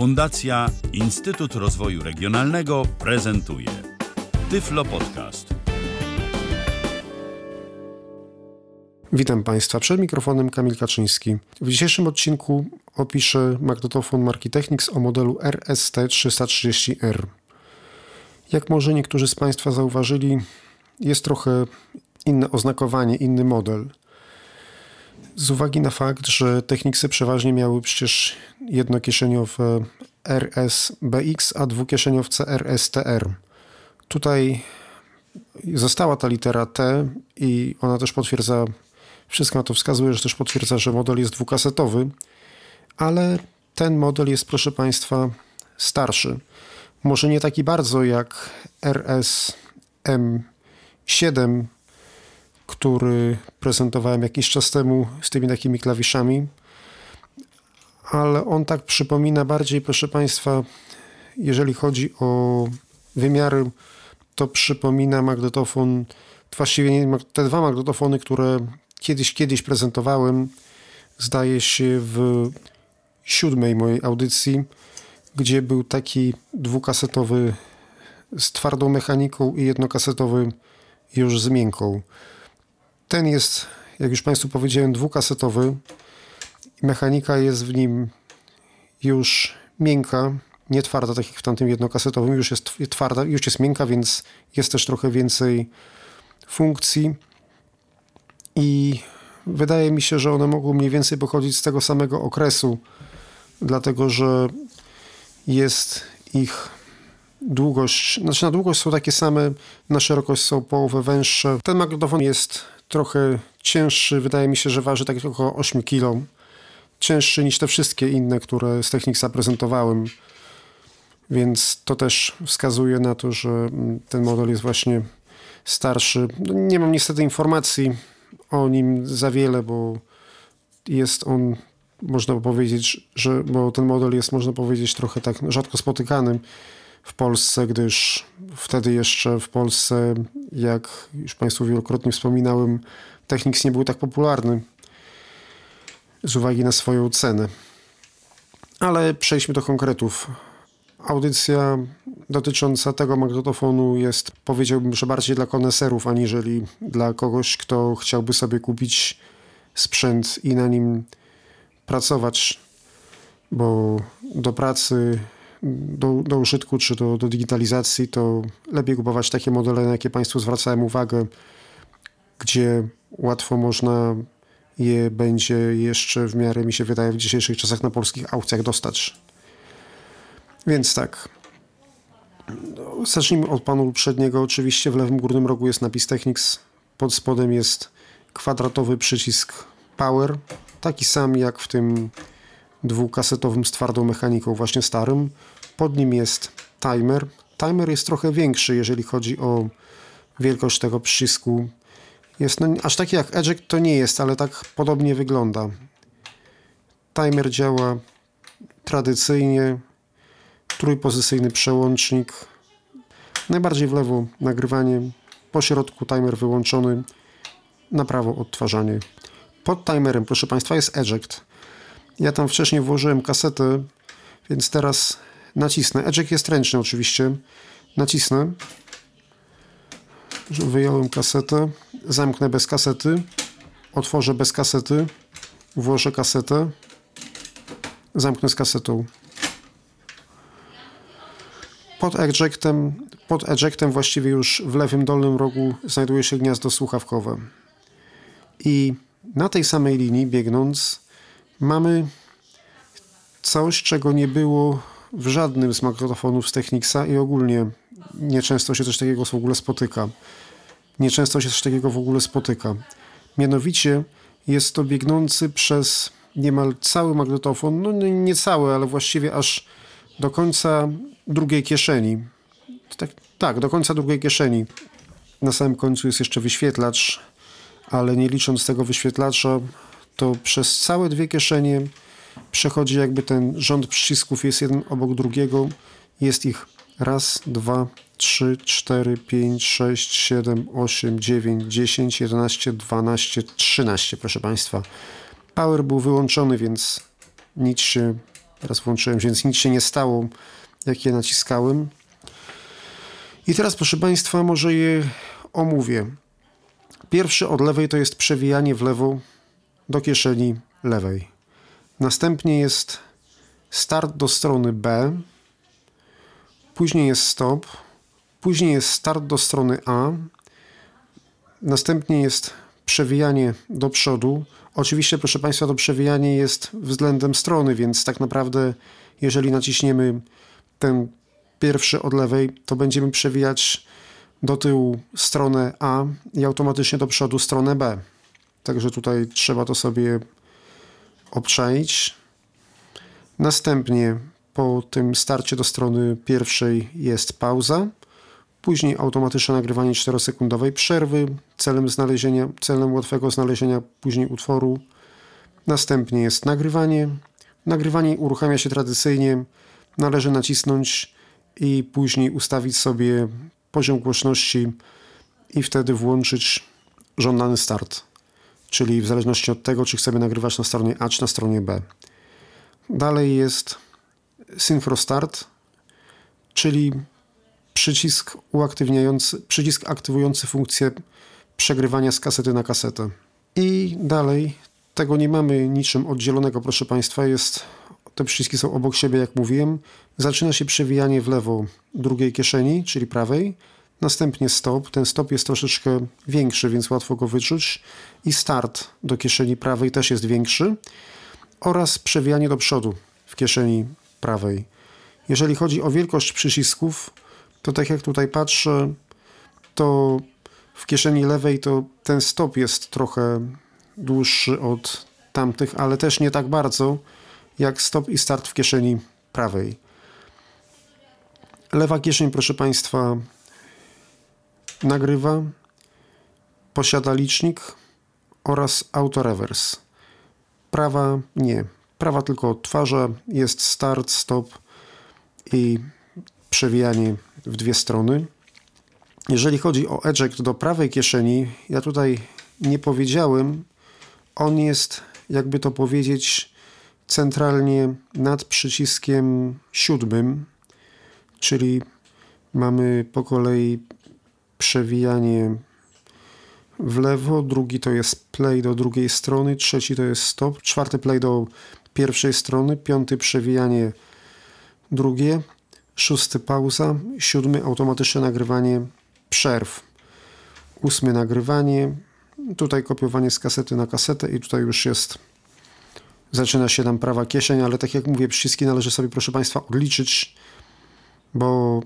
Fundacja Instytut Rozwoju Regionalnego prezentuje Tyflo Podcast. Witam Państwa. Przed mikrofonem Kamil Kaczyński. W dzisiejszym odcinku opiszę magnetofon marki Technics o modelu RST330R. Jak może niektórzy z Państwa zauważyli, jest trochę inne oznakowanie, inny model. Z uwagi na fakt, że Technicsy przeważnie miały przecież jednokieszeniowe RSBX, a dwukieszeniowce RSTR. Tutaj została ta litera T i ona też potwierdza, wszystko na to wskazuje, że też potwierdza, że model jest dwukasetowy, ale ten model jest, proszę Państwa, starszy. Może nie taki bardzo jak RSM7 który prezentowałem jakiś czas temu z tymi takimi klawiszami, ale on tak przypomina bardziej, proszę Państwa, jeżeli chodzi o wymiary, to przypomina magnetofon, właściwie te dwa magnetofony, które kiedyś, kiedyś prezentowałem, zdaje się w siódmej mojej audycji, gdzie był taki dwukasetowy z twardą mechaniką i jednokasetowy już z miękką. Ten jest, jak już Państwu powiedziałem, dwukasetowy. Mechanika jest w nim już miękka, nie twarda, tak jak w tamtym jednokasetowym, już jest twarda, już jest miękka, więc jest też trochę więcej funkcji. I wydaje mi się, że one mogą mniej więcej pochodzić z tego samego okresu, dlatego że jest ich długość, znaczy na długość są takie same, na szerokość są połowę węższe. Ten magnetofon jest trochę cięższy, wydaje mi się, że waży tak około 8 kg. Cięższy niż te wszystkie inne, które z Technicsa prezentowałem. Więc to też wskazuje na to, że mm, ten model jest właśnie starszy. No, nie mam niestety informacji o nim za wiele, bo jest on, można powiedzieć, że, bo ten model jest, można powiedzieć, trochę tak rzadko spotykanym w Polsce, gdyż wtedy jeszcze w Polsce, jak już Państwu wielokrotnie wspominałem, Technics nie był tak popularny z uwagi na swoją cenę. Ale przejdźmy do konkretów. Audycja dotycząca tego magnetofonu jest, powiedziałbym, że bardziej dla koneserów, aniżeli dla kogoś, kto chciałby sobie kupić sprzęt i na nim pracować, bo do pracy do, do użytku czy do, do digitalizacji, to lepiej kupować takie modele, na jakie Państwu zwracałem uwagę, gdzie łatwo można je będzie jeszcze w miarę, mi się wydaje, w dzisiejszych czasach na polskich aukcjach dostać. Więc tak. Zacznijmy od panelu przedniego. Oczywiście w lewym górnym rogu jest napis Technics. Pod spodem jest kwadratowy przycisk Power. Taki sam jak w tym dwukasetowym z twardą mechaniką, właśnie starym. Pod nim jest timer. Timer jest trochę większy, jeżeli chodzi o wielkość tego przycisku. Jest no, aż taki jak eject to nie jest, ale tak podobnie wygląda. Timer działa tradycyjnie. Trójpozycyjny przełącznik. Najbardziej w lewo nagrywanie. Po środku timer wyłączony. Na prawo odtwarzanie. Pod timerem, proszę Państwa, jest eject. Ja tam wcześniej włożyłem kasetę, więc teraz nacisnę. Eject jest ręczny oczywiście. Nacisnę. Wyjąłem kasetę. Zamknę bez kasety. Otworzę bez kasety. Włożę kasetę. Zamknę z kasetą. Pod ejectem, pod ejectem właściwie już w lewym dolnym rogu znajduje się gniazdo słuchawkowe. I na tej samej linii biegnąc mamy coś, czego nie było w żadnym z magnetofonów z Technicsa i ogólnie nieczęsto się coś takiego w ogóle spotyka. Nieczęsto się coś takiego w ogóle spotyka. Mianowicie jest to biegnący przez niemal cały magnetofon, no nie cały, ale właściwie aż do końca drugiej kieszeni. Tak, tak, do końca drugiej kieszeni. Na samym końcu jest jeszcze wyświetlacz, ale nie licząc tego wyświetlacza, to przez całe dwie kieszenie przechodzi jakby ten rząd przycisków jest jeden obok drugiego. Jest ich raz, dwa, trzy, cztery, pięć, sześć, siedem, osiem, dziewięć, dziesięć, jedenaście, dwanaście, trzynaście, proszę Państwa. Power był wyłączony, więc nic się Teraz włączyłem, więc nic się nie stało, jak je naciskałem. I teraz, proszę Państwa, może je omówię. Pierwszy od lewej to jest przewijanie w lewo do kieszeni lewej. Następnie jest start do strony B, później jest stop, później jest start do strony A, następnie jest przewijanie do przodu. Oczywiście, proszę Państwa, to przewijanie jest względem strony, więc tak naprawdę, jeżeli naciśniemy ten pierwszy od lewej, to będziemy przewijać do tyłu stronę A i automatycznie do przodu stronę B. Także tutaj trzeba to sobie obczaić. Następnie po tym starcie do strony pierwszej jest pauza. Później automatyczne nagrywanie 4-sekundowej przerwy celem, znalezienia, celem łatwego znalezienia później utworu. Następnie jest nagrywanie. Nagrywanie uruchamia się tradycyjnie. Należy nacisnąć i później ustawić sobie poziom głośności i wtedy włączyć żądany start. Czyli w zależności od tego, czy chcemy nagrywać na stronie A czy na stronie B. Dalej jest Synchro Start, czyli przycisk uaktywniający, przycisk aktywujący funkcję przegrywania z kasety na kasetę. I dalej, tego nie mamy niczym oddzielonego, proszę Państwa, jest, te przyciski są obok siebie, jak mówiłem. Zaczyna się przewijanie w lewo drugiej kieszeni, czyli prawej, następnie stop, ten stop jest troszeczkę większy, więc łatwo go wyczuć i start do kieszeni prawej też jest większy oraz przewijanie do przodu w kieszeni prawej. Jeżeli chodzi o wielkość przycisków, to tak jak tutaj patrzę, to w kieszeni lewej to ten stop jest trochę dłuższy od tamtych, ale też nie tak bardzo jak stop i start w kieszeni prawej. Lewa kieszeń, proszę Państwa, nagrywa, posiada licznik oraz autorewers. Prawa nie. Prawa tylko odtwarza, jest start, stop i przewijanie w dwie strony. Jeżeli chodzi o eject do prawej kieszeni, ja tutaj nie powiedziałem, on jest, jakby to powiedzieć, centralnie nad przyciskiem siódmym, czyli mamy po kolei przewijanie w lewo, drugi to jest play do drugiej strony, trzeci to jest stop, czwarty play do pierwszej strony, piąty przewijanie drugie, szósty pauza, siódmy automatyczne nagrywanie przerw, ósmy nagrywanie, tutaj kopiowanie z kasety na kasetę i tutaj już jest zaczyna się nam prawa kieszeń, ale tak jak mówię, przyciski należy sobie proszę Państwa odliczyć, bo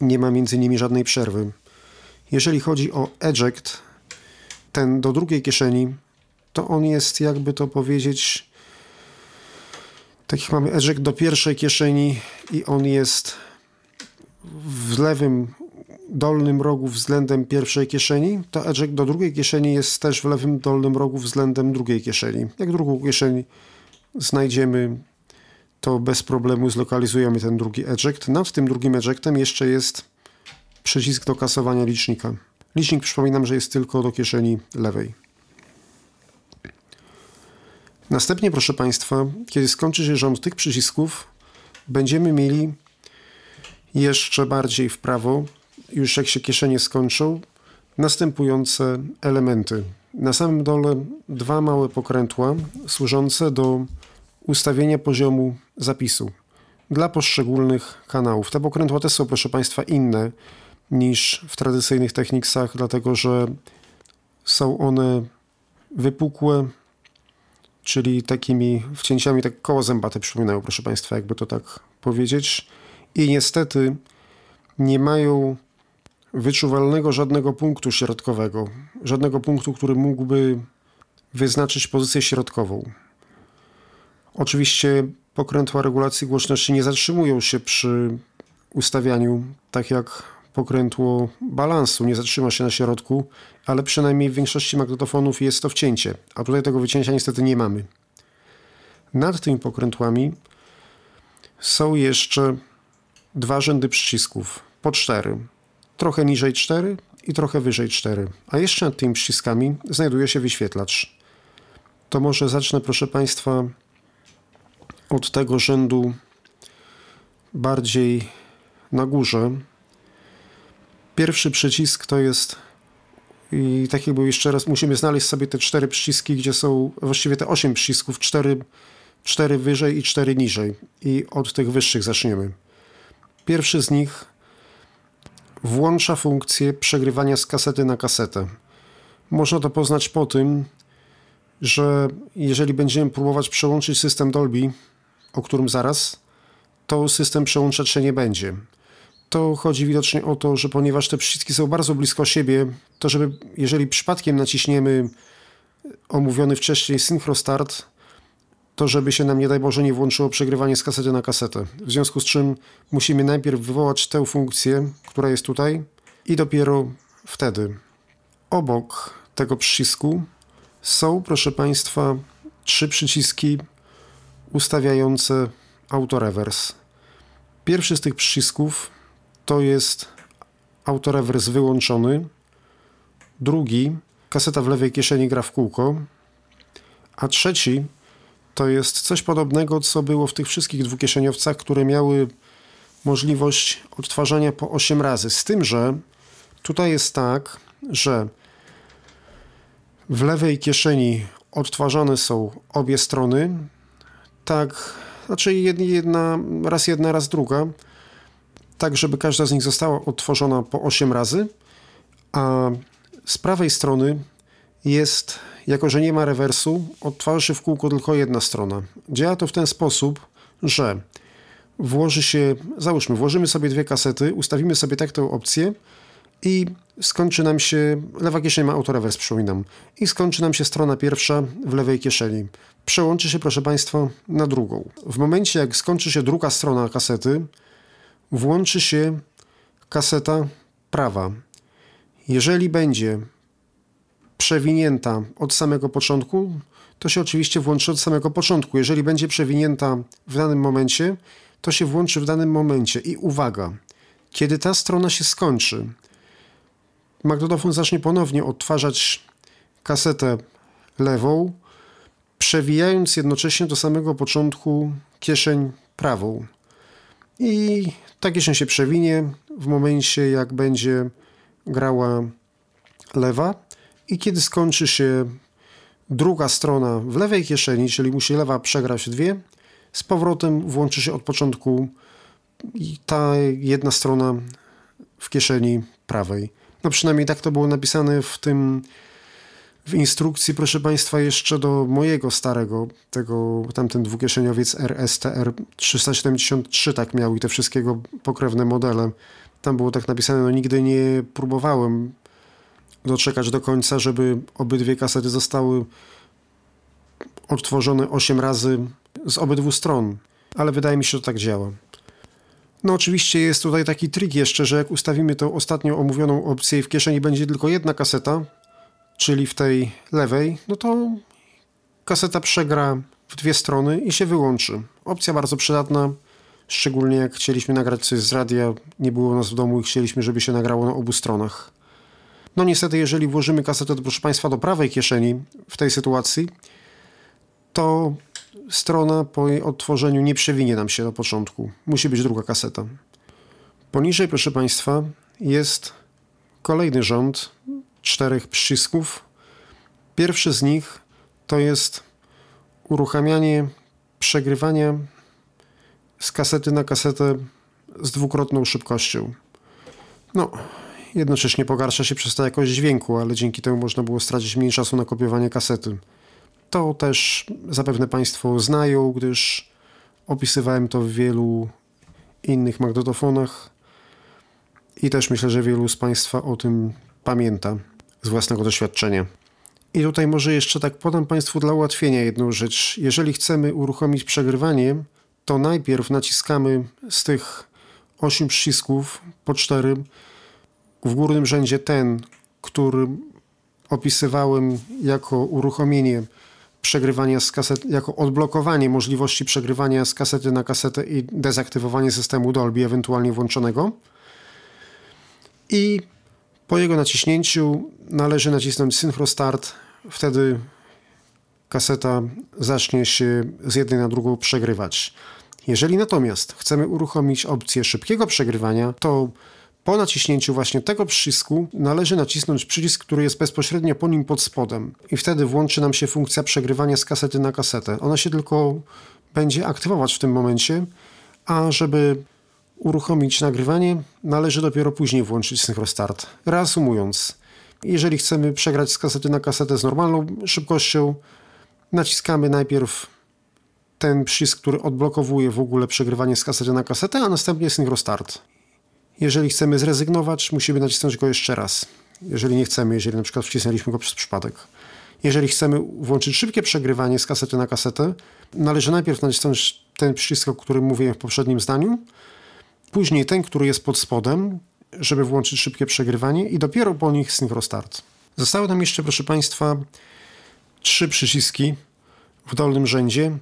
nie ma między nimi żadnej przerwy. Jeżeli chodzi o eject, ten do drugiej kieszeni, to on jest jakby to powiedzieć tak jak mamy eject do pierwszej kieszeni i on jest w lewym dolnym rogu względem pierwszej kieszeni, to eject do drugiej kieszeni jest też w lewym dolnym rogu względem drugiej kieszeni. Jak drugą kieszeń znajdziemy, to bez problemu zlokalizujemy ten drugi eject. Nad tym drugim ejectem jeszcze jest przycisk do kasowania licznika. Licznik przypominam, że jest tylko do kieszeni lewej. Następnie, proszę Państwa, kiedy skończy się rząd tych przycisków, będziemy mieli jeszcze bardziej w prawo, już jak się kieszenie skończą, następujące elementy. Na samym dole dwa małe pokrętła służące do ustawienia poziomu zapisu dla poszczególnych kanałów. Te pokrętła też są, proszę Państwa, inne niż w tradycyjnych techniksach, dlatego że są one wypukłe, czyli takimi wcięciami, tak koło zębate przypominają, proszę Państwa, jakby to tak powiedzieć. I niestety nie mają wyczuwalnego żadnego punktu środkowego, żadnego punktu, który mógłby wyznaczyć pozycję środkową. Oczywiście pokrętła regulacji głośności nie zatrzymują się przy ustawianiu, tak jak pokrętło balansu, nie zatrzyma się na środku, ale przynajmniej w większości magnetofonów jest to wcięcie, a tutaj tego wycięcia niestety nie mamy. Nad tymi pokrętłami są jeszcze dwa rzędy przycisków, po cztery. Trochę niżej 4 i trochę wyżej 4. A jeszcze nad tymi przyciskami znajduje się wyświetlacz. To może zacznę, proszę Państwa, od tego rzędu bardziej na górze. Pierwszy przycisk to jest i tak jakby jeszcze raz musimy znaleźć sobie te cztery przyciski, gdzie są właściwie te osiem przycisków, cztery, cztery wyżej i cztery niżej. I od tych wyższych zaczniemy. Pierwszy z nich włącza funkcję przegrywania z kasety na kasetę. Można to poznać po tym, że jeżeli będziemy próbować przełączyć system Dolby, o którym zaraz, to system przełączać się nie będzie. To chodzi widocznie o to, że ponieważ te przyciski są bardzo blisko siebie, to żeby, jeżeli przypadkiem naciśniemy omówiony wcześniej Synchro Start, to żeby się nam, nie daj Boże, nie włączyło przegrywanie z kasety na kasetę. W związku z czym musimy najpierw wywołać tę funkcję, która jest tutaj i dopiero wtedy obok tego przycisku są, proszę Państwa, trzy przyciski ustawiające autorewers. Pierwszy z tych przycisków to jest autorewers wyłączony, drugi kaseta w lewej kieszeni gra w kółko, a trzeci to jest coś podobnego, co było w tych wszystkich dwukieszeniowcach, które miały możliwość odtwarzania po 8 razy. Z tym, że tutaj jest tak, że w lewej kieszeni odtwarzane są obie strony, tak, znaczy jedna, raz jedna, raz druga, tak żeby każda z nich została odtworzona po 8 razy, a z prawej strony jest, jako że nie ma rewersu, odtwarza się w kółko tylko jedna strona. Działa to w ten sposób, że włoży się, załóżmy, włożymy sobie dwie kasety, ustawimy sobie tak tę opcję i skończy nam się, lewa kieszeń ma autorewers, przypominam, i skończy nam się strona pierwsza w lewej kieszeni. Przełączy się, proszę Państwa, na drugą. W momencie, jak skończy się druga strona kasety, włączy się kaseta prawa. Jeżeli będzie przewinięta od samego początku, to się oczywiście włączy od samego początku. Jeżeli będzie przewinięta w danym momencie, to się włączy w danym momencie. I uwaga, kiedy ta strona się skończy, magnetofon zacznie ponownie odtwarzać kasetę lewą, przewijając jednocześnie do samego początku kieszeń prawą. I ta kieszeń się przewinie w momencie, jak będzie grała lewa. I kiedy skończy się druga strona w lewej kieszeni, czyli musi lewa przegrać dwie, z powrotem włączy się od początku ta jedna strona w kieszeni prawej. No przynajmniej tak to było napisane w tym w instrukcji, proszę Państwa, jeszcze do mojego starego, tego, tamten dwukieszeniowiec RSTR 373 tak miał i te wszystkiego pokrewne modele. Tam było tak napisane, no nigdy nie próbowałem doczekać do końca, żeby obydwie kasety zostały odtworzone 8 razy z obydwu stron, ale wydaje mi się, że tak działa. No oczywiście jest tutaj taki trik jeszcze, że jak ustawimy tą ostatnio omówioną opcję i w kieszeni będzie tylko jedna kaseta, czyli w tej lewej, no to kaseta przegra w dwie strony i się wyłączy. Opcja bardzo przydatna, szczególnie jak chcieliśmy nagrać coś z radia, nie było nas w domu i chcieliśmy, żeby się nagrało na obu stronach. No niestety, jeżeli włożymy kasetę, proszę Państwa, do prawej kieszeni w tej sytuacji, to strona po jej odtworzeniu nie przewinie nam się do początku. Musi być druga kaseta. Poniżej, proszę Państwa, jest kolejny rząd czterech przycisków. Pierwszy z nich to jest uruchamianie przegrywania z kasety na kasetę z dwukrotną szybkością. No, jednocześnie pogarsza się przez to jakość dźwięku, ale dzięki temu można było stracić mniej czasu na kopiowanie kasety. To też zapewne Państwo znają, gdyż opisywałem to w wielu innych magnetofonach i też myślę, że wielu z Państwa o tym pamięta z własnego doświadczenia. I tutaj może jeszcze tak podam Państwu dla ułatwienia jedną rzecz. Jeżeli chcemy uruchomić przegrywanie, to najpierw naciskamy z tych 8 przycisków po 4 w górnym rzędzie ten, który opisywałem jako uruchomienie przegrywania z kaset, jako odblokowanie możliwości przegrywania z kasety na kasetę i dezaktywowanie systemu Dolby ewentualnie włączonego. I po jego naciśnięciu należy nacisnąć Synchro Start, wtedy kaseta zacznie się z jednej na drugą przegrywać. Jeżeli natomiast chcemy uruchomić opcję szybkiego przegrywania, to po naciśnięciu właśnie tego przycisku należy nacisnąć przycisk, który jest bezpośrednio po nim pod spodem i wtedy włączy nam się funkcja przegrywania z kasety na kasetę. Ona się tylko będzie aktywować w tym momencie, a żeby uruchomić nagrywanie, należy dopiero później włączyć synchrostart. Reasumując, jeżeli chcemy przegrać z kasety na kasetę z normalną szybkością, naciskamy najpierw ten przycisk, który odblokowuje w ogóle przegrywanie z kasety na kasetę, a następnie synchrostart. Jeżeli chcemy zrezygnować, musimy nacisnąć go jeszcze raz. Jeżeli nie chcemy, jeżeli na przykład wcisnęliśmy go przez przypadek. Jeżeli chcemy włączyć szybkie przegrywanie z kasety na kasetę, należy najpierw nacisnąć ten przycisk, o którym mówiłem w poprzednim zdaniu, później ten, który jest pod spodem, żeby włączyć szybkie przegrywanie i dopiero po nich synchrostart. Zostały nam jeszcze, proszę Państwa, trzy przyciski w dolnym rzędzie.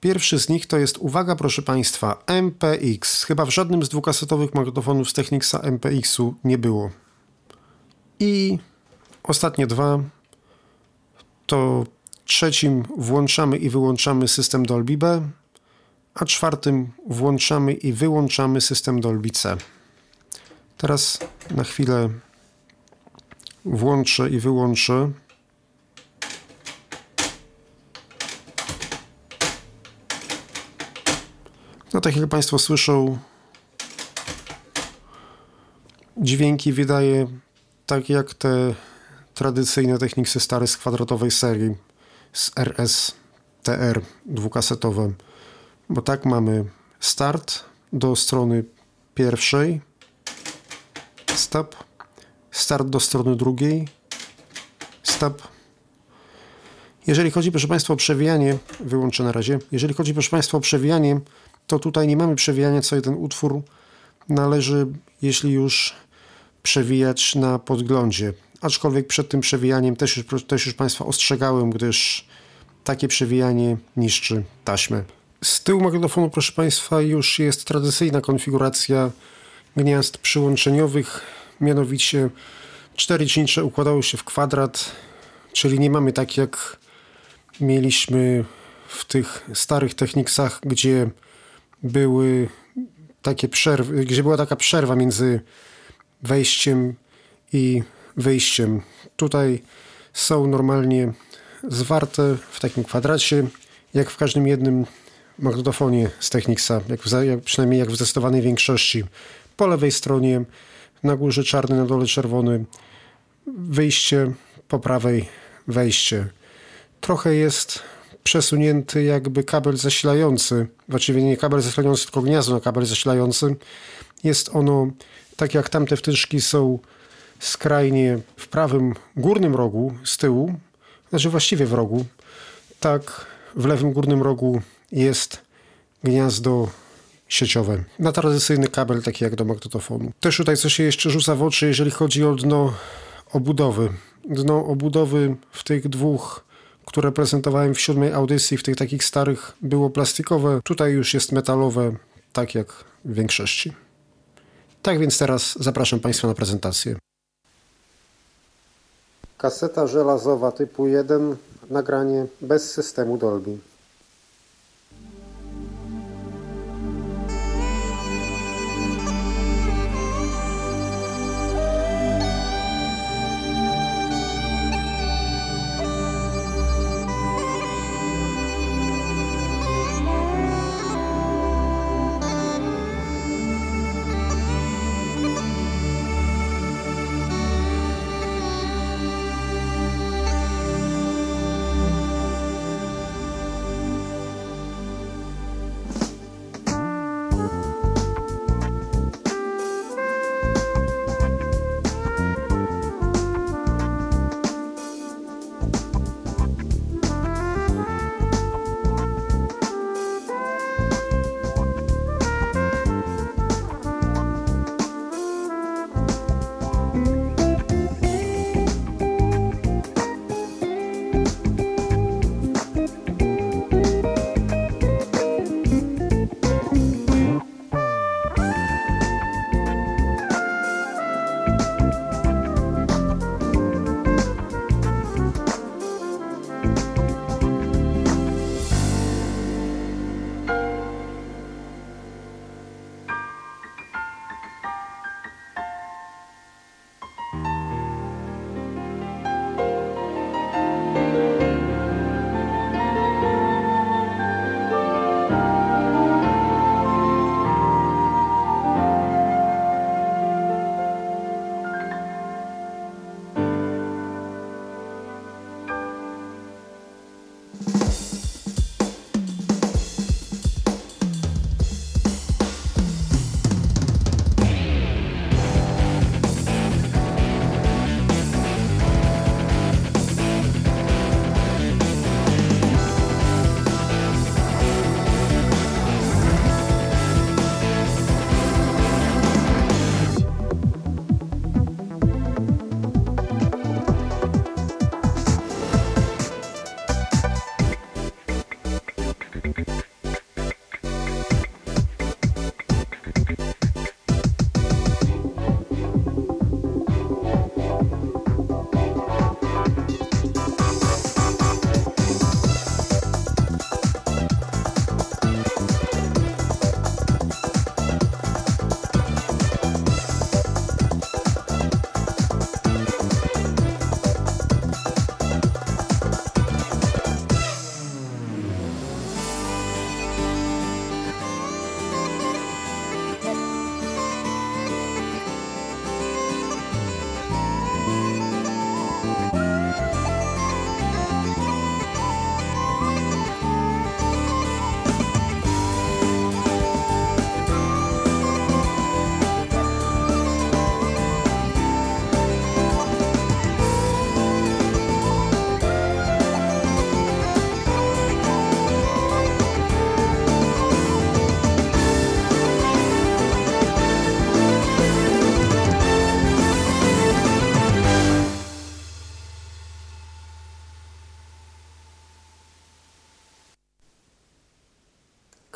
Pierwszy z nich to jest, uwaga proszę Państwa, MPX. Chyba w żadnym z dwukasetowych magnetofonów z Technicsa MPX-u nie było. I ostatnie dwa to trzecim włączamy i wyłączamy system Dolby B, a czwartym włączamy i wyłączamy system Dolby C. Teraz na chwilę włączę i wyłączę. No tak jak Państwo słyszą, dźwięki wydaje tak jak te tradycyjne techniksy stare z kwadratowej serii, z RS, TR dwukasetowe. Bo tak mamy start do strony pierwszej, stop, start do strony drugiej, stop. Jeżeli chodzi, proszę Państwa, o przewijanie, wyłączę na razie. Jeżeli chodzi, proszę Państwa, o przewijanie, to tutaj nie mamy przewijania co jeden utwór. Należy, jeśli już, przewijać na podglądzie. Aczkolwiek przed tym przewijaniem też już, też już Państwa ostrzegałem, gdyż takie przewijanie niszczy taśmę. Z tyłu magnetofonu, proszę Państwa, już jest tradycyjna konfiguracja gniazd przyłączeniowych, mianowicie cztery cięcia układały się w kwadrat, czyli nie mamy tak jak mieliśmy w tych starych techniksach, gdzie były takie przerwy, gdzie była taka przerwa między wejściem i wyjściem. Tutaj są normalnie zwarte w takim kwadracie, jak w każdym jednym magnetofonie z Technicsa, jak, w, jak przynajmniej jak w zdecydowanej większości. Po lewej stronie na górze czarny, na dole czerwony, wyjście, po prawej wejście. Trochę jest przesunięty jakby kabel zasilający, właściwie nie kabel zasilający, tylko gniazdo na kabel zasilający. Jest ono, tak jak tamte wtyczki są skrajnie w prawym górnym rogu z tyłu, znaczy właściwie w rogu, tak w lewym górnym rogu jest gniazdo sieciowe na tradycyjny kabel, taki jak do magnetofonu. Też tutaj coś się jeszcze rzuca w oczy, jeżeli chodzi o dno obudowy. Dno obudowy w tych dwóch, które prezentowałem w siódmej audycji, w tych takich starych, było plastikowe. Tutaj już jest metalowe, tak jak w większości. Tak więc teraz zapraszam Państwa na prezentację. Kaseta żelazowa typu 1, nagranie bez systemu Dolby.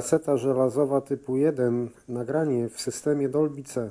Kaseta żelazowa typu 1, nagranie w systemie Dolby C.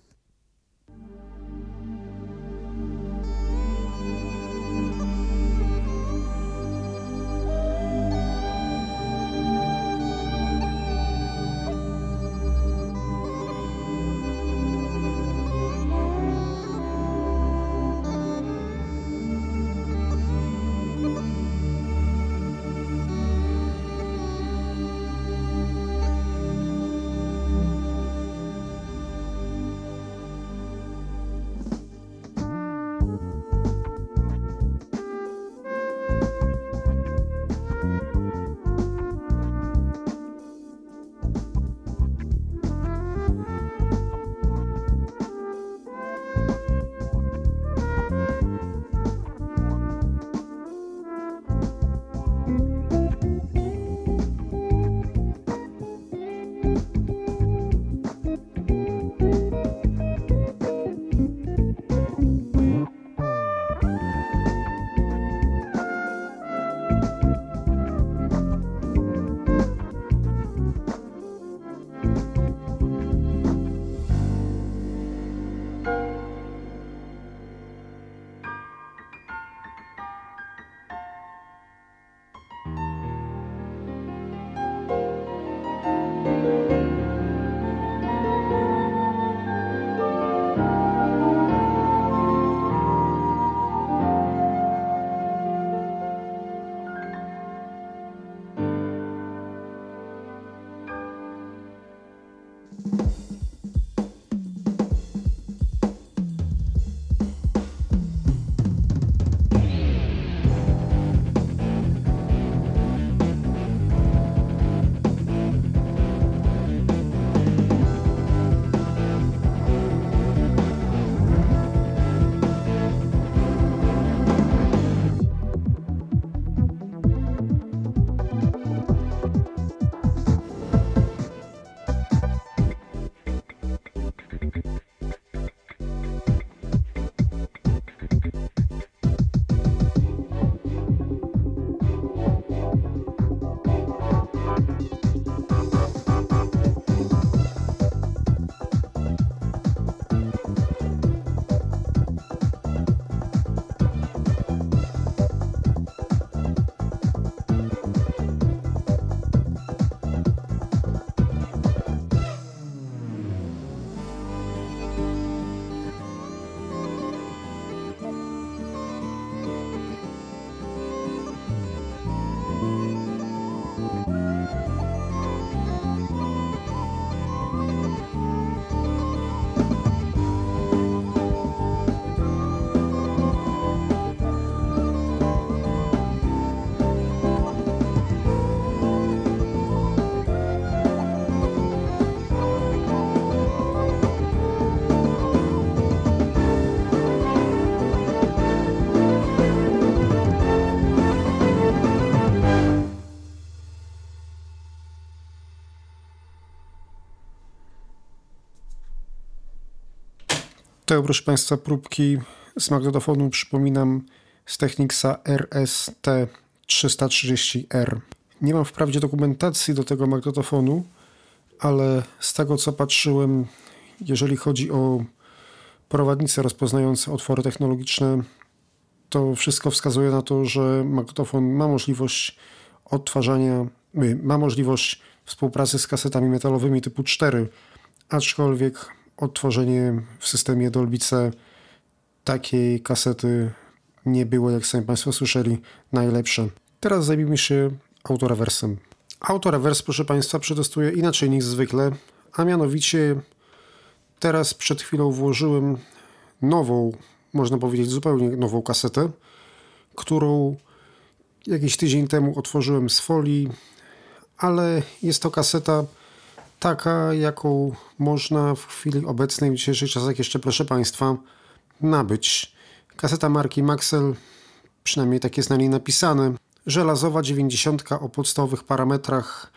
To, proszę Państwa, próbki z magnetofonu, przypominam, z Technicsa RST330R. Nie mam wprawdzie dokumentacji do tego magnetofonu, ale z tego co patrzyłem, jeżeli chodzi o prowadnice rozpoznające otwory technologiczne, to wszystko wskazuje na to, że magnetofon ma możliwość odtwarzania, y, ma możliwość współpracy z kasetami metalowymi typu 4, aczkolwiek odtworzenie w systemie Dolby C takiej kasety nie było, jak sami Państwo słyszeli, najlepsze. Teraz zajmijmy się autorewersem. Autorewers, proszę Państwa, przetestuję inaczej niż zwykle, a mianowicie teraz przed chwilą włożyłem nową, można powiedzieć zupełnie nową kasetę, którą jakiś tydzień temu otworzyłem z folii, ale jest to kaseta taka, jaką można w chwili obecnej, w dzisiejszych czasach jeszcze, proszę Państwa, nabyć. Kaseta marki Maxell, przynajmniej tak jest na niej napisane, żelazowa 90 o podstawowych parametrach.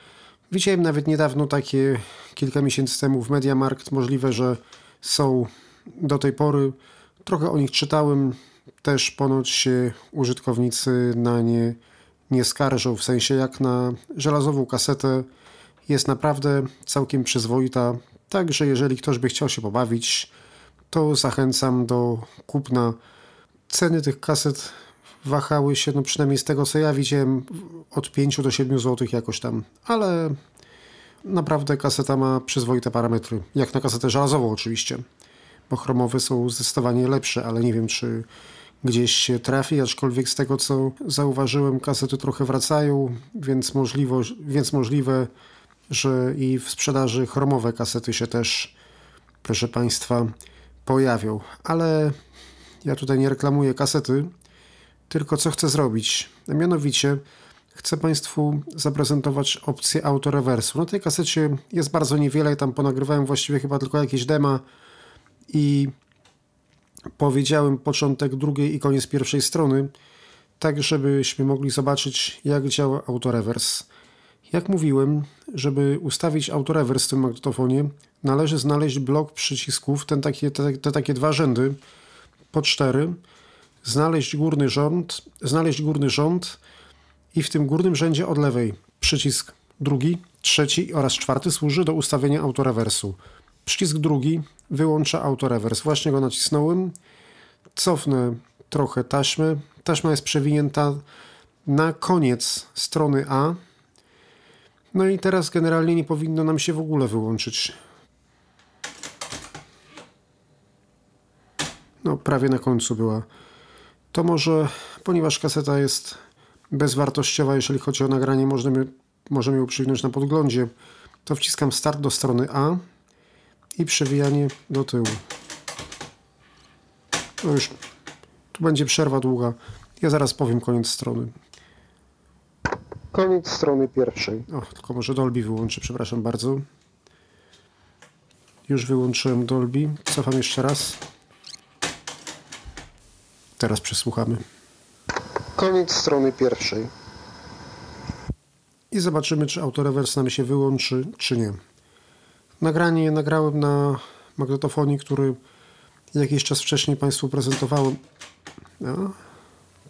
Widziałem nawet niedawno takie, kilka miesięcy temu w Mediamarkt. Możliwe, że są do tej pory. Trochę o nich czytałem. Też ponoć się użytkownicy na nie nie skarżą, w sensie jak na żelazową kasetę jest naprawdę całkiem przyzwoita. Także jeżeli ktoś by chciał się pobawić, to zachęcam do kupna. Ceny tych kaset wahały się, no przynajmniej z tego co ja widziałem, od 5 do 7 zł jakoś tam, ale naprawdę kaseta ma przyzwoite parametry, jak na kasetę żelazową oczywiście, bo chromowe są zdecydowanie lepsze, ale nie wiem czy gdzieś się trafi, aczkolwiek z tego co zauważyłem kasety trochę wracają, więc, możliwość, więc możliwe, że i w sprzedaży chromowe kasety się też, proszę Państwa, pojawią, ale ja tutaj nie reklamuję kasety, tylko co chcę zrobić? A mianowicie chcę Państwu zaprezentować opcję autorewersu. Na tej kasecie jest bardzo niewiele, tam ponagrywałem właściwie chyba tylko jakieś dema i powiedziałem początek drugiej i koniec pierwszej strony, tak żebyśmy mogli zobaczyć jak działa autorewers. Jak mówiłem, żeby ustawić autorewers w tym magnetofonie, należy znaleźć blok przycisków, ten takie, te, te takie dwa rzędy po cztery, znaleźć górny rząd, znaleźć górny rząd i w tym górnym rzędzie od lewej przycisk drugi, trzeci oraz czwarty służy do ustawienia autorewersu. Przycisk drugi wyłącza autorewers. Właśnie go nacisnąłem. Cofnę trochę taśmy. Taśma jest przewinięta na koniec strony A. No i teraz generalnie nie powinno nam się w ogóle wyłączyć. No, prawie na końcu była to może, ponieważ kaseta jest bezwartościowa, jeżeli chodzi o nagranie, możemy, możemy ją przywinąć na podglądzie, to wciskam start do strony A i przewijanie do tyłu. No już, tu będzie przerwa długa. Ja zaraz powiem koniec strony. Koniec strony pierwszej. O, tylko może Dolby wyłączę, przepraszam bardzo. Już wyłączyłem Dolby. Cofam jeszcze raz. Teraz przesłuchamy. Koniec strony pierwszej. I zobaczymy, czy autorewers nam się wyłączy, czy nie. Nagranie nagrałem na magnetofonie, który jakiś czas wcześniej Państwu prezentowałem. No,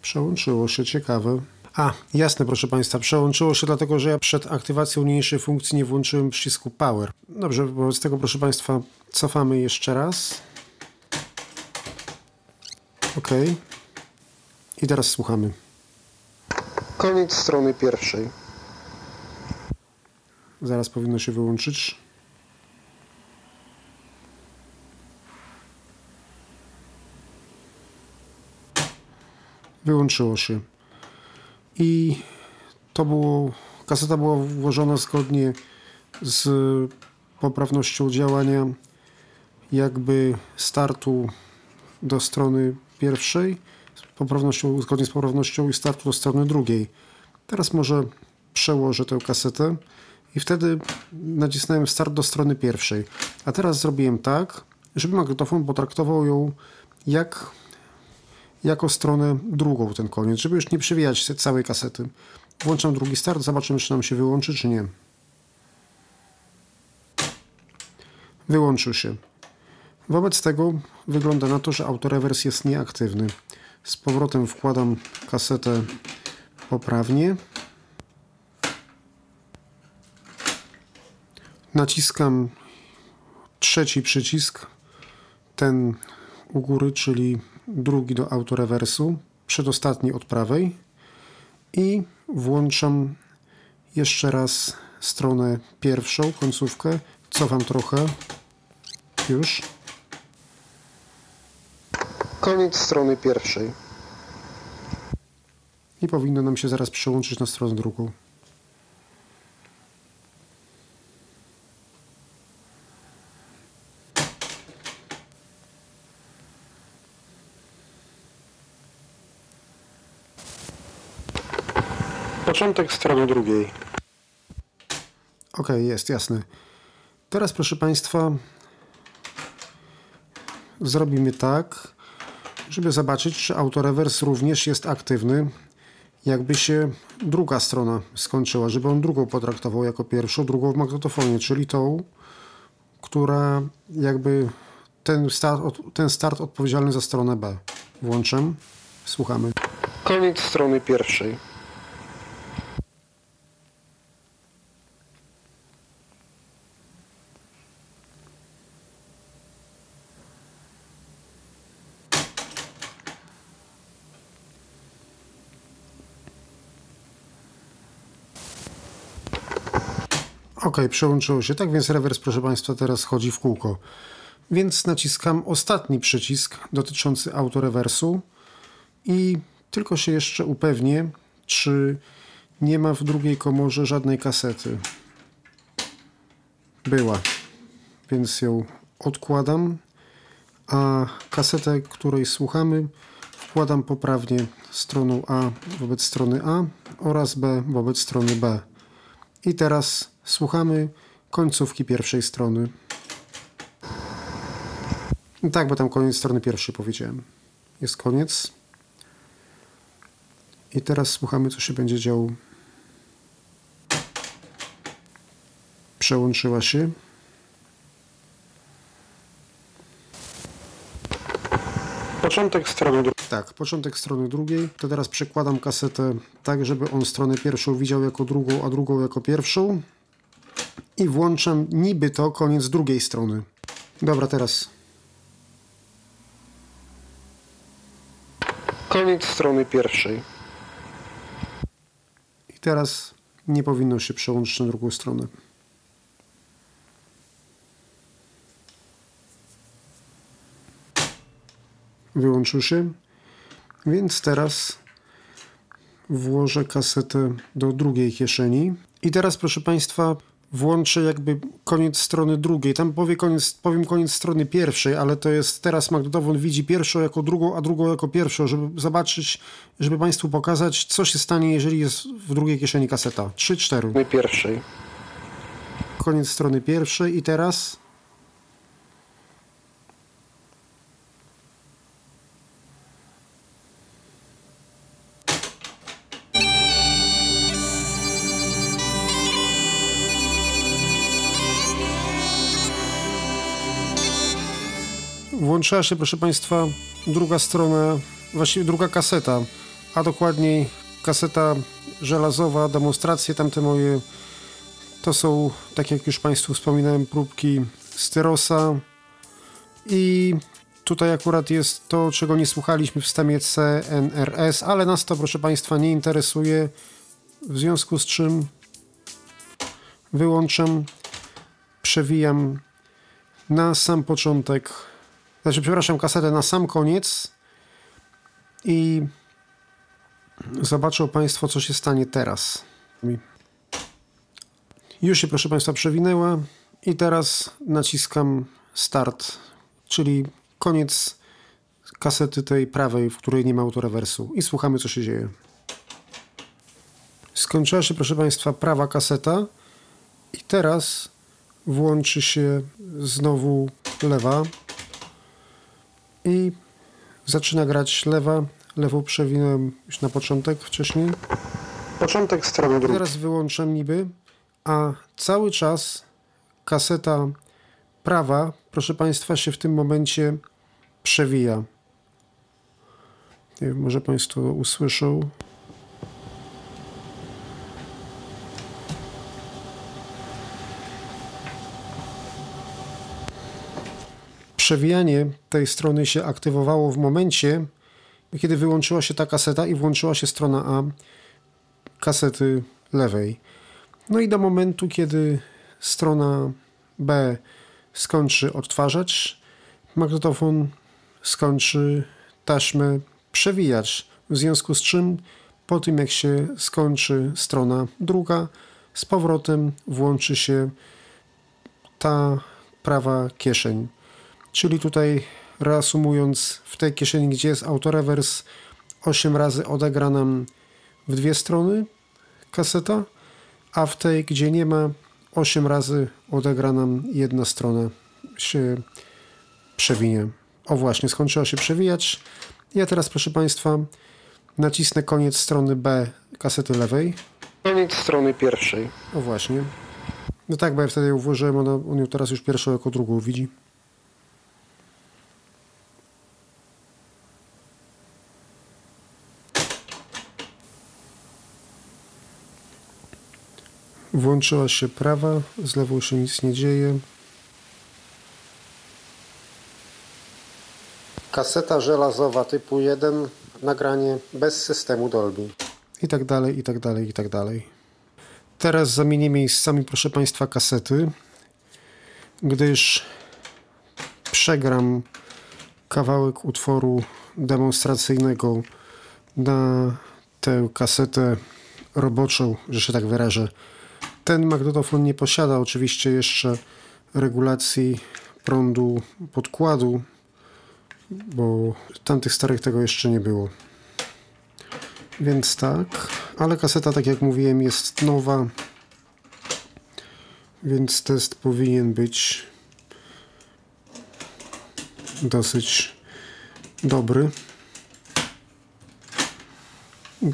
przełączyło się, ciekawe. A, jasne, proszę Państwa, przełączyło się dlatego, że ja przed aktywacją niniejszej funkcji nie włączyłem przycisku Power. Dobrze, wobec tego, proszę Państwa, cofamy jeszcze raz. OK. I teraz słuchamy. Koniec strony pierwszej. Zaraz powinno się wyłączyć. Wyłączyło się. I to było, kaseta była włożona zgodnie z poprawnością działania jakby startu do strony pierwszej, z poprawnością, zgodnie z poprawnością i startu do strony drugiej. Teraz może przełożę tę kasetę i wtedy nacisnąłem start do strony pierwszej. A teraz zrobiłem tak, żeby magnetofon potraktował ją jak, jako stronę drugą, ten koniec, żeby już nie przewijać całej kasety. Włączam drugi start, zobaczymy, czy nam się wyłączy, czy nie. Wyłączył się. Wobec tego wygląda na to, że autorewers jest nieaktywny. Z powrotem wkładam kasetę poprawnie. Naciskam trzeci przycisk, ten u góry, czyli drugi do autorewersu, przedostatni od prawej i włączam jeszcze raz stronę pierwszą, końcówkę, cofam trochę, już. Koniec strony pierwszej. I powinno nam się zaraz przełączyć na stronę drugą. Początek strony drugiej. Ok, jest, jasne. Teraz, proszę Państwa, zrobimy tak, żeby zobaczyć, czy autorewers również jest aktywny, jakby się druga strona skończyła, żeby on drugą potraktował jako pierwszą, drugą w magnetofonie, czyli tą, która jakby ten start, ten start odpowiedzialny za stronę B. Włączam, słuchamy. Koniec strony pierwszej. Ok, przełączyło się. Tak więc rewers, proszę Państwa, teraz chodzi w kółko. Więc naciskam ostatni przycisk dotyczący autorewersu i tylko się jeszcze upewnię, czy nie ma w drugiej komorze żadnej kasety. Była, więc ją odkładam, a kasetę, której słuchamy, wkładam poprawnie stroną A wobec strony A oraz B wobec strony B. I teraz słuchamy końcówki pierwszej strony. Tak, bo tam koniec strony pierwszej powiedziałem. Jest koniec. I teraz słuchamy, co się będzie działo. Przełączyła się. Początek strony drugiej. Tak, początek strony drugiej. To teraz przekładam kasetę tak, żeby on stronę pierwszą widział jako drugą, a drugą jako pierwszą. I włączam niby to koniec drugiej strony. Dobra, teraz. Koniec strony pierwszej. I teraz nie powinno się przełączyć na drugą stronę. wyłączył się. Więc teraz włożę kasetę do drugiej kieszeni. I teraz, proszę Państwa, włączę jakby koniec strony drugiej. Tam powie koniec, powiem koniec strony pierwszej, ale to jest teraz magnetofon widzi pierwszą jako drugą, a drugą jako pierwszą, żeby zobaczyć, żeby Państwu pokazać, co się stanie, jeżeli jest w drugiej kieszeni kaseta. 3-4. Pierwszej. Koniec strony pierwszej i teraz włączyła się, proszę Państwa, druga strona, właściwie druga kaseta, a dokładniej kaseta żelazowa, demonstracje tamte moje. To są, tak jak już Państwu wspominałem, próbki Styrosa i tutaj akurat jest to, czego nie słuchaliśmy w stemie CNRS, ale nas to, proszę Państwa, nie interesuje, w związku z czym wyłączam, przewijam na sam początek znaczy, przepraszam, kasetę na sam koniec i zobaczą Państwo, co się stanie teraz. Już się, proszę Państwa, przewinęła i teraz naciskam start, czyli koniec kasety tej prawej, w której nie ma autorewersu i słuchamy, co się dzieje. Skończyła się, proszę Państwa, prawa kaseta i teraz włączy się znowu lewa i zaczyna grać lewa. Lewą przewinąłem już na początek wcześniej. Początek strony drugiej. Teraz wyłączam niby, a cały czas kaseta prawa, proszę Państwa, się w tym momencie przewija. Nie wiem, może Państwo usłyszą. Przewijanie tej strony się aktywowało w momencie, kiedy wyłączyła się ta kaseta i włączyła się strona A kasety lewej. No i do momentu, kiedy strona B skończy odtwarzać, magnetofon skończy taśmę przewijać. W związku z czym po tym jak się skończy strona druga, z powrotem włączy się ta prawa kieszeń. Czyli tutaj reasumując, w tej kieszeni, gdzie jest autorewers, 8 razy odegra nam w dwie strony kaseta, a w tej, gdzie nie ma, 8 razy odegra nam jedna strona się przewinie. O właśnie, skończyła się przewijać. Ja teraz, proszę Państwa, nacisnę koniec strony B kasety lewej. Koniec strony pierwszej. O właśnie. No tak, bo ja wtedy ją włożyłem, ona, on ją teraz już pierwszą jako drugą widzi. Włączyła się prawa, z lewą się nic nie dzieje. Kaseta żelazowa typu 1, nagranie bez systemu Dolby. I tak dalej, i tak dalej, i tak dalej. Teraz zamienię miejscami, proszę Państwa, kasety, gdyż przegram kawałek utworu demonstracyjnego na tę kasetę roboczą, że się tak wyrażę. Ten magnetofon nie posiada oczywiście jeszcze regulacji prądu podkładu, bo tamtych starych tego jeszcze nie było. Więc tak, ale kaseta, tak jak mówiłem, jest nowa, więc test powinien być dosyć dobry.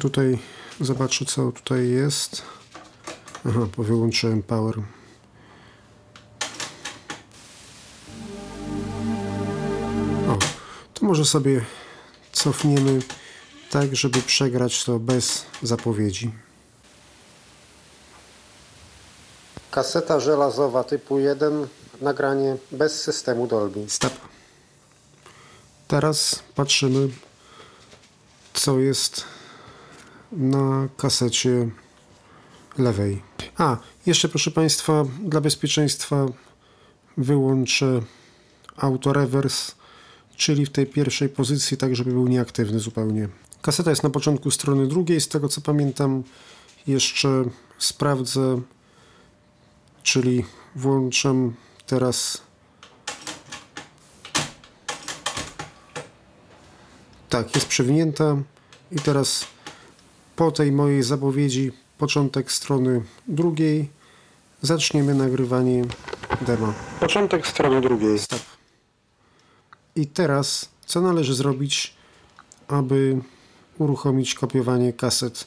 Tutaj zobaczę, co tutaj jest. Aha, bo wyłączyłem power. O, to może sobie cofniemy tak, żeby przegrać to bez zapowiedzi. Kaseta żelazowa typu 1, nagranie bez systemu Dolby. Stop. Teraz patrzymy, co jest na kasecie lewej. A, jeszcze proszę Państwa, dla bezpieczeństwa wyłączę autorewers, czyli w tej pierwszej pozycji, tak żeby był nieaktywny zupełnie. Kaseta jest na początku strony drugiej, z tego co pamiętam jeszcze sprawdzę, czyli włączam teraz tak, jest przewinięta i teraz po tej mojej zapowiedzi początek strony drugiej. Zaczniemy nagrywanie demo. Początek strony drugiej. Stop. I teraz, co należy zrobić, aby uruchomić kopiowanie kaset?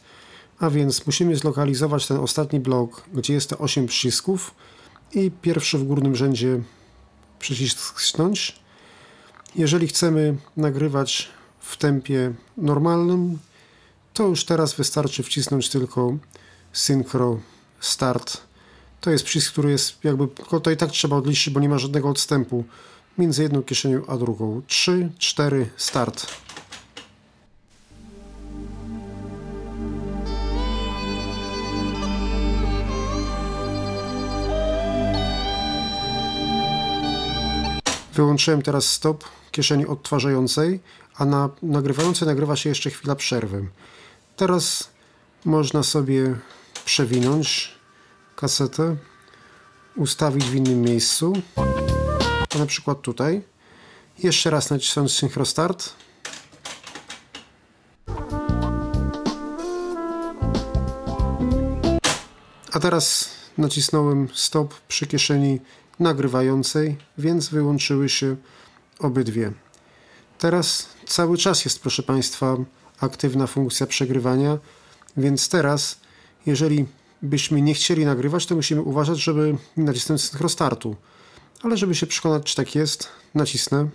A więc musimy zlokalizować ten ostatni blok, gdzie jest te 8 przycisków i pierwszy w górnym rzędzie przycisk. Jeżeli chcemy nagrywać w tempie normalnym, to już teraz wystarczy wcisnąć tylko Synchro Start. To jest przycisk, który jest jakby, to i tak trzeba odliczyć, bo nie ma żadnego odstępu między jedną kieszenią a drugą. 3, 4, start. Wyłączyłem teraz stop kieszeni odtwarzającej, a na nagrywającej nagrywa się jeszcze chwila przerwy. Teraz można sobie przewinąć kasetę, ustawić w innym miejscu, na przykład tutaj. Jeszcze raz nacisnąć Synchro Start. A teraz nacisnąłem stop przy kieszeni nagrywającej, więc wyłączyły się obydwie. Teraz cały czas jest, proszę Państwa, aktywna funkcja przegrywania, więc teraz, jeżeli byśmy nie chcieli nagrywać, to musimy uważać, żeby nacisnąć synchro startu. ale żeby się przekonać, czy tak jest, nacisnę.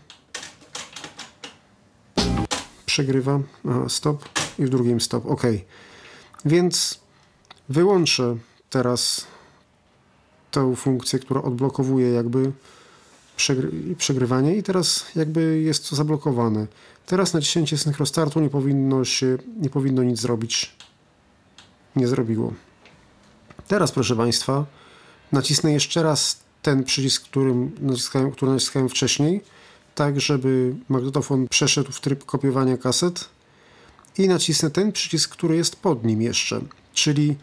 Przegrywa. Aha, stop. I w drugim stop. OK. Więc wyłączę teraz tę funkcję, która odblokowuje jakby przegry przegrywanie i teraz jakby jest to zablokowane. Teraz naciśnięcie synchrostartu nie powinno się, nie powinno nic zrobić. Nie zrobiło. Teraz proszę Państwa nacisnę jeszcze raz ten przycisk, którym naciskałem, który naciskałem wcześniej, tak żeby magnetofon przeszedł w tryb kopiowania kaset i nacisnę ten przycisk, który jest pod nim jeszcze, czyli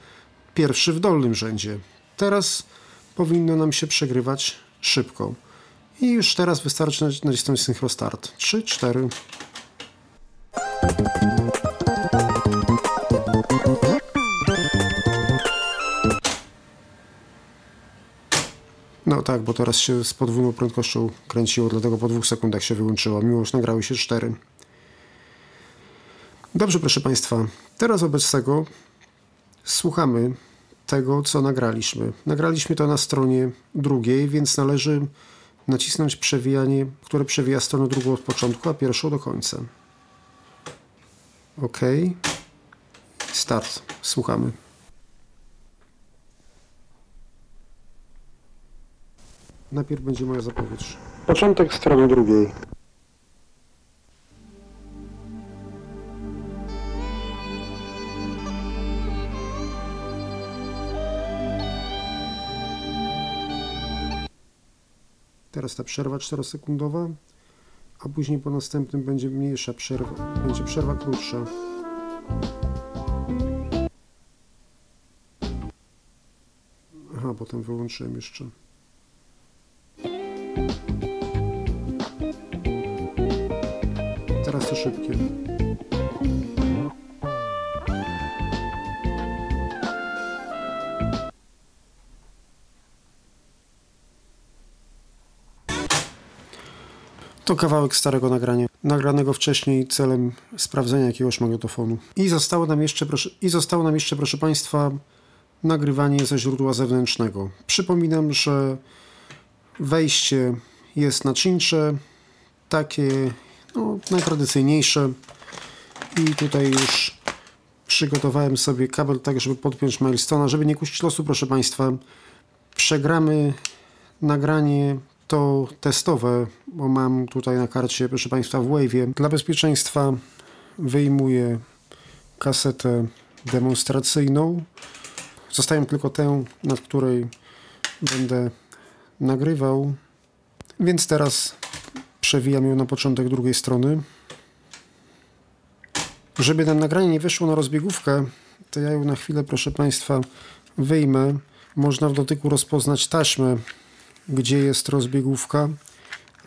pierwszy w dolnym rzędzie. Teraz powinno nam się przegrywać szybko. I już teraz wystarczy nacisnąć Synchro Start. 3, 4. No tak, bo teraz się z podwójną prędkością kręciło, dlatego po dwóch sekundach się wyłączyło, mimo że nagrały się cztery. Dobrze, proszę Państwa, teraz wobec tego słuchamy tego, co nagraliśmy. Nagraliśmy to na stronie drugiej, więc należy nacisnąć przewijanie, które przewija stronę drugą od początku, a pierwszą do końca. OK. Start. Słuchamy. Najpierw będzie moja zapowiedź. Początek strony drugiej. Teraz ta przerwa 4-sekundowa, a później po następnym będzie mniejsza przerwa, będzie przerwa krótsza. Aha, potem wyłączyłem jeszcze. To kawałek starego nagrania, nagranego wcześniej celem sprawdzenia jakiegoś magnetofonu. I zostało nam jeszcze, proszę, i zostało nam jeszcze, proszę Państwa, nagrywanie ze źródła zewnętrznego. Przypominam, że wejście jest naczyńcze, takie no, najtradycyjniejsze i tutaj już przygotowałem sobie kabel tak, żeby podpiąć milestone, żeby nie kusić losu, proszę Państwa. Przegramy nagranie to testowe, bo mam tutaj na karcie, proszę Państwa, w Wave'ie. Dla bezpieczeństwa wyjmuję kasetę demonstracyjną. Zostawiam tylko tę, nad której będę nagrywał. Więc teraz przewijam ją na początek drugiej strony. Żeby to nagranie nie wyszło na rozbiegówkę, to ja ją na chwilę, proszę Państwa, wyjmę. Można w dotyku rozpoznać taśmę gdzie jest rozbiegówka,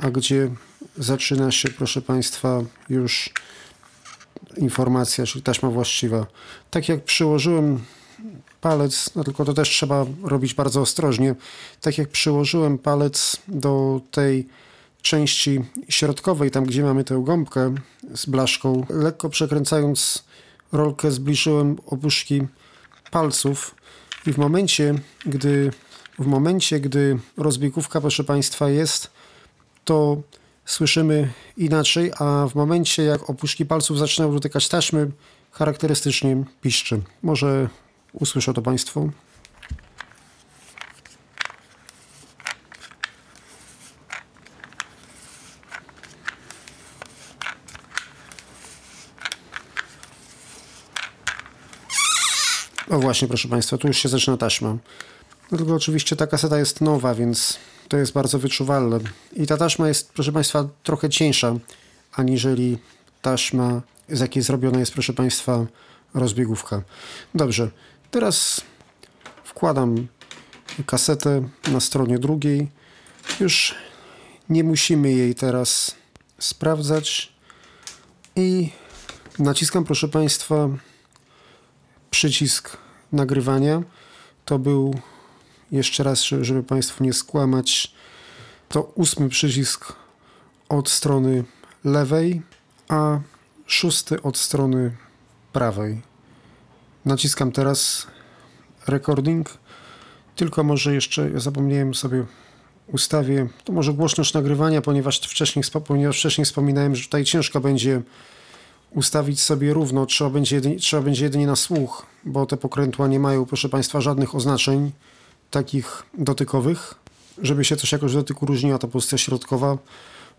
a gdzie zaczyna się, proszę Państwa, już informacja, czyli taśma właściwa. Tak jak przyłożyłem palec, no tylko to też trzeba robić bardzo ostrożnie, tak jak przyłożyłem palec do tej części środkowej, tam gdzie mamy tę gąbkę z blaszką, lekko przekręcając rolkę zbliżyłem opuszki palców i w momencie, gdy w momencie, gdy rozbiegówka, proszę Państwa, jest, to słyszymy inaczej, a w momencie, jak opuszki palców zaczynają dotykać taśmy, charakterystycznie piszczy. Może usłyszą to Państwo. O właśnie, proszę Państwa, tu już się zaczyna taśma. No tylko oczywiście ta kaseta jest nowa, więc to jest bardzo wyczuwalne. I ta taśma jest, proszę Państwa, trochę cieńsza, aniżeli taśma, z jakiej zrobiona jest, proszę Państwa, rozbiegówka. Dobrze, teraz wkładam kasetę na stronie drugiej. Już nie musimy jej teraz sprawdzać. I naciskam, proszę Państwa, przycisk nagrywania. To był jeszcze raz, żeby Państwu nie skłamać, to ósmy przycisk od strony lewej, a szósty od strony prawej. Naciskam teraz recording, tylko może jeszcze ja zapomniałem sobie ustawię, to może głośność nagrywania, ponieważ wcześniej, ponieważ wcześniej wspominałem, że tutaj ciężko będzie ustawić sobie równo, trzeba będzie, jedynie, trzeba będzie jedynie na słuch, bo te pokrętła nie mają, proszę Państwa, żadnych oznaczeń takich dotykowych, żeby się coś jakoś dotyku różniła ta pozycja środkowa,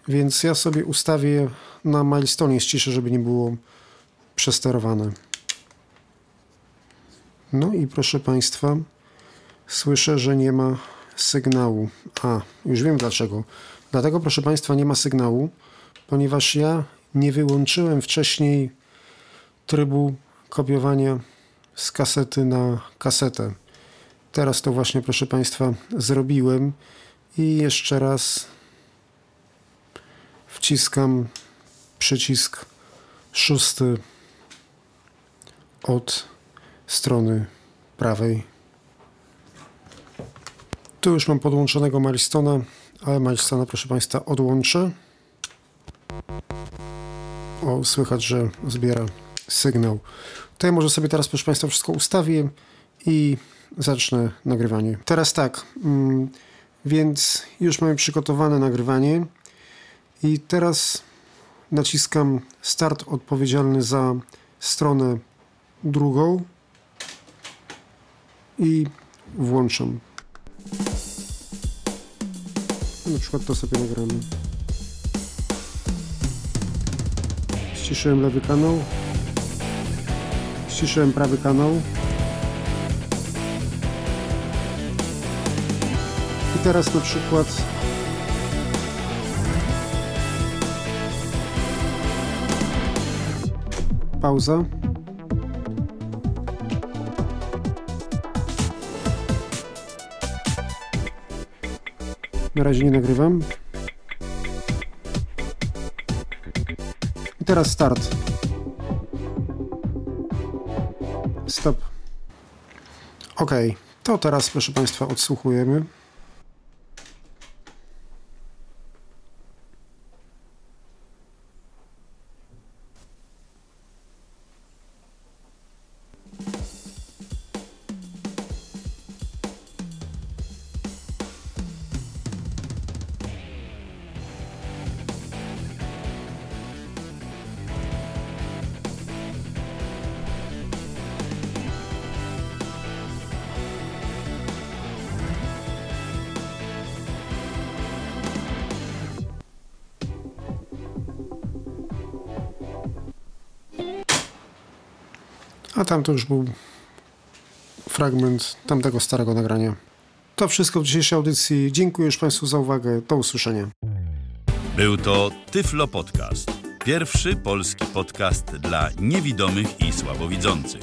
więc ja sobie ustawię na milestone ściszę, żeby nie było przesterowane. No i proszę Państwa, słyszę, że nie ma sygnału. A, już wiem dlaczego. Dlatego, proszę Państwa, nie ma sygnału, ponieważ ja nie wyłączyłem wcześniej trybu kopiowania z kasety na kasetę. Teraz to właśnie, proszę Państwa, zrobiłem i jeszcze raz wciskam przycisk szósty od strony prawej. Tu już mam podłączonego Maristona, ale Maristona, proszę Państwa, odłączę. O, słychać, że zbiera sygnał. Ja może sobie teraz, proszę Państwa, wszystko ustawię i zacznę nagrywanie. Teraz tak, mm, więc już mamy przygotowane nagrywanie i teraz naciskam start odpowiedzialny za stronę drugą i włączam. Na przykład to sobie nagramy. Ściszyłem lewy kanał. Ściszyłem prawy kanał. Teraz na przykład pauza. Na razie nie nagrywam. I teraz start. Stop. Ok, to teraz proszę Państwa odsłuchujemy. Tam to już był fragment tamtego starego nagrania. To wszystko w dzisiejszej audycji. Dziękuję już Państwu za uwagę. Do usłyszenia. Był to Tyflo Podcast. Pierwszy polski podcast dla niewidomych i słabowidzących.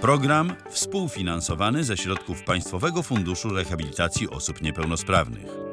Program współfinansowany ze środków Państwowego Funduszu Rehabilitacji Osób Niepełnosprawnych.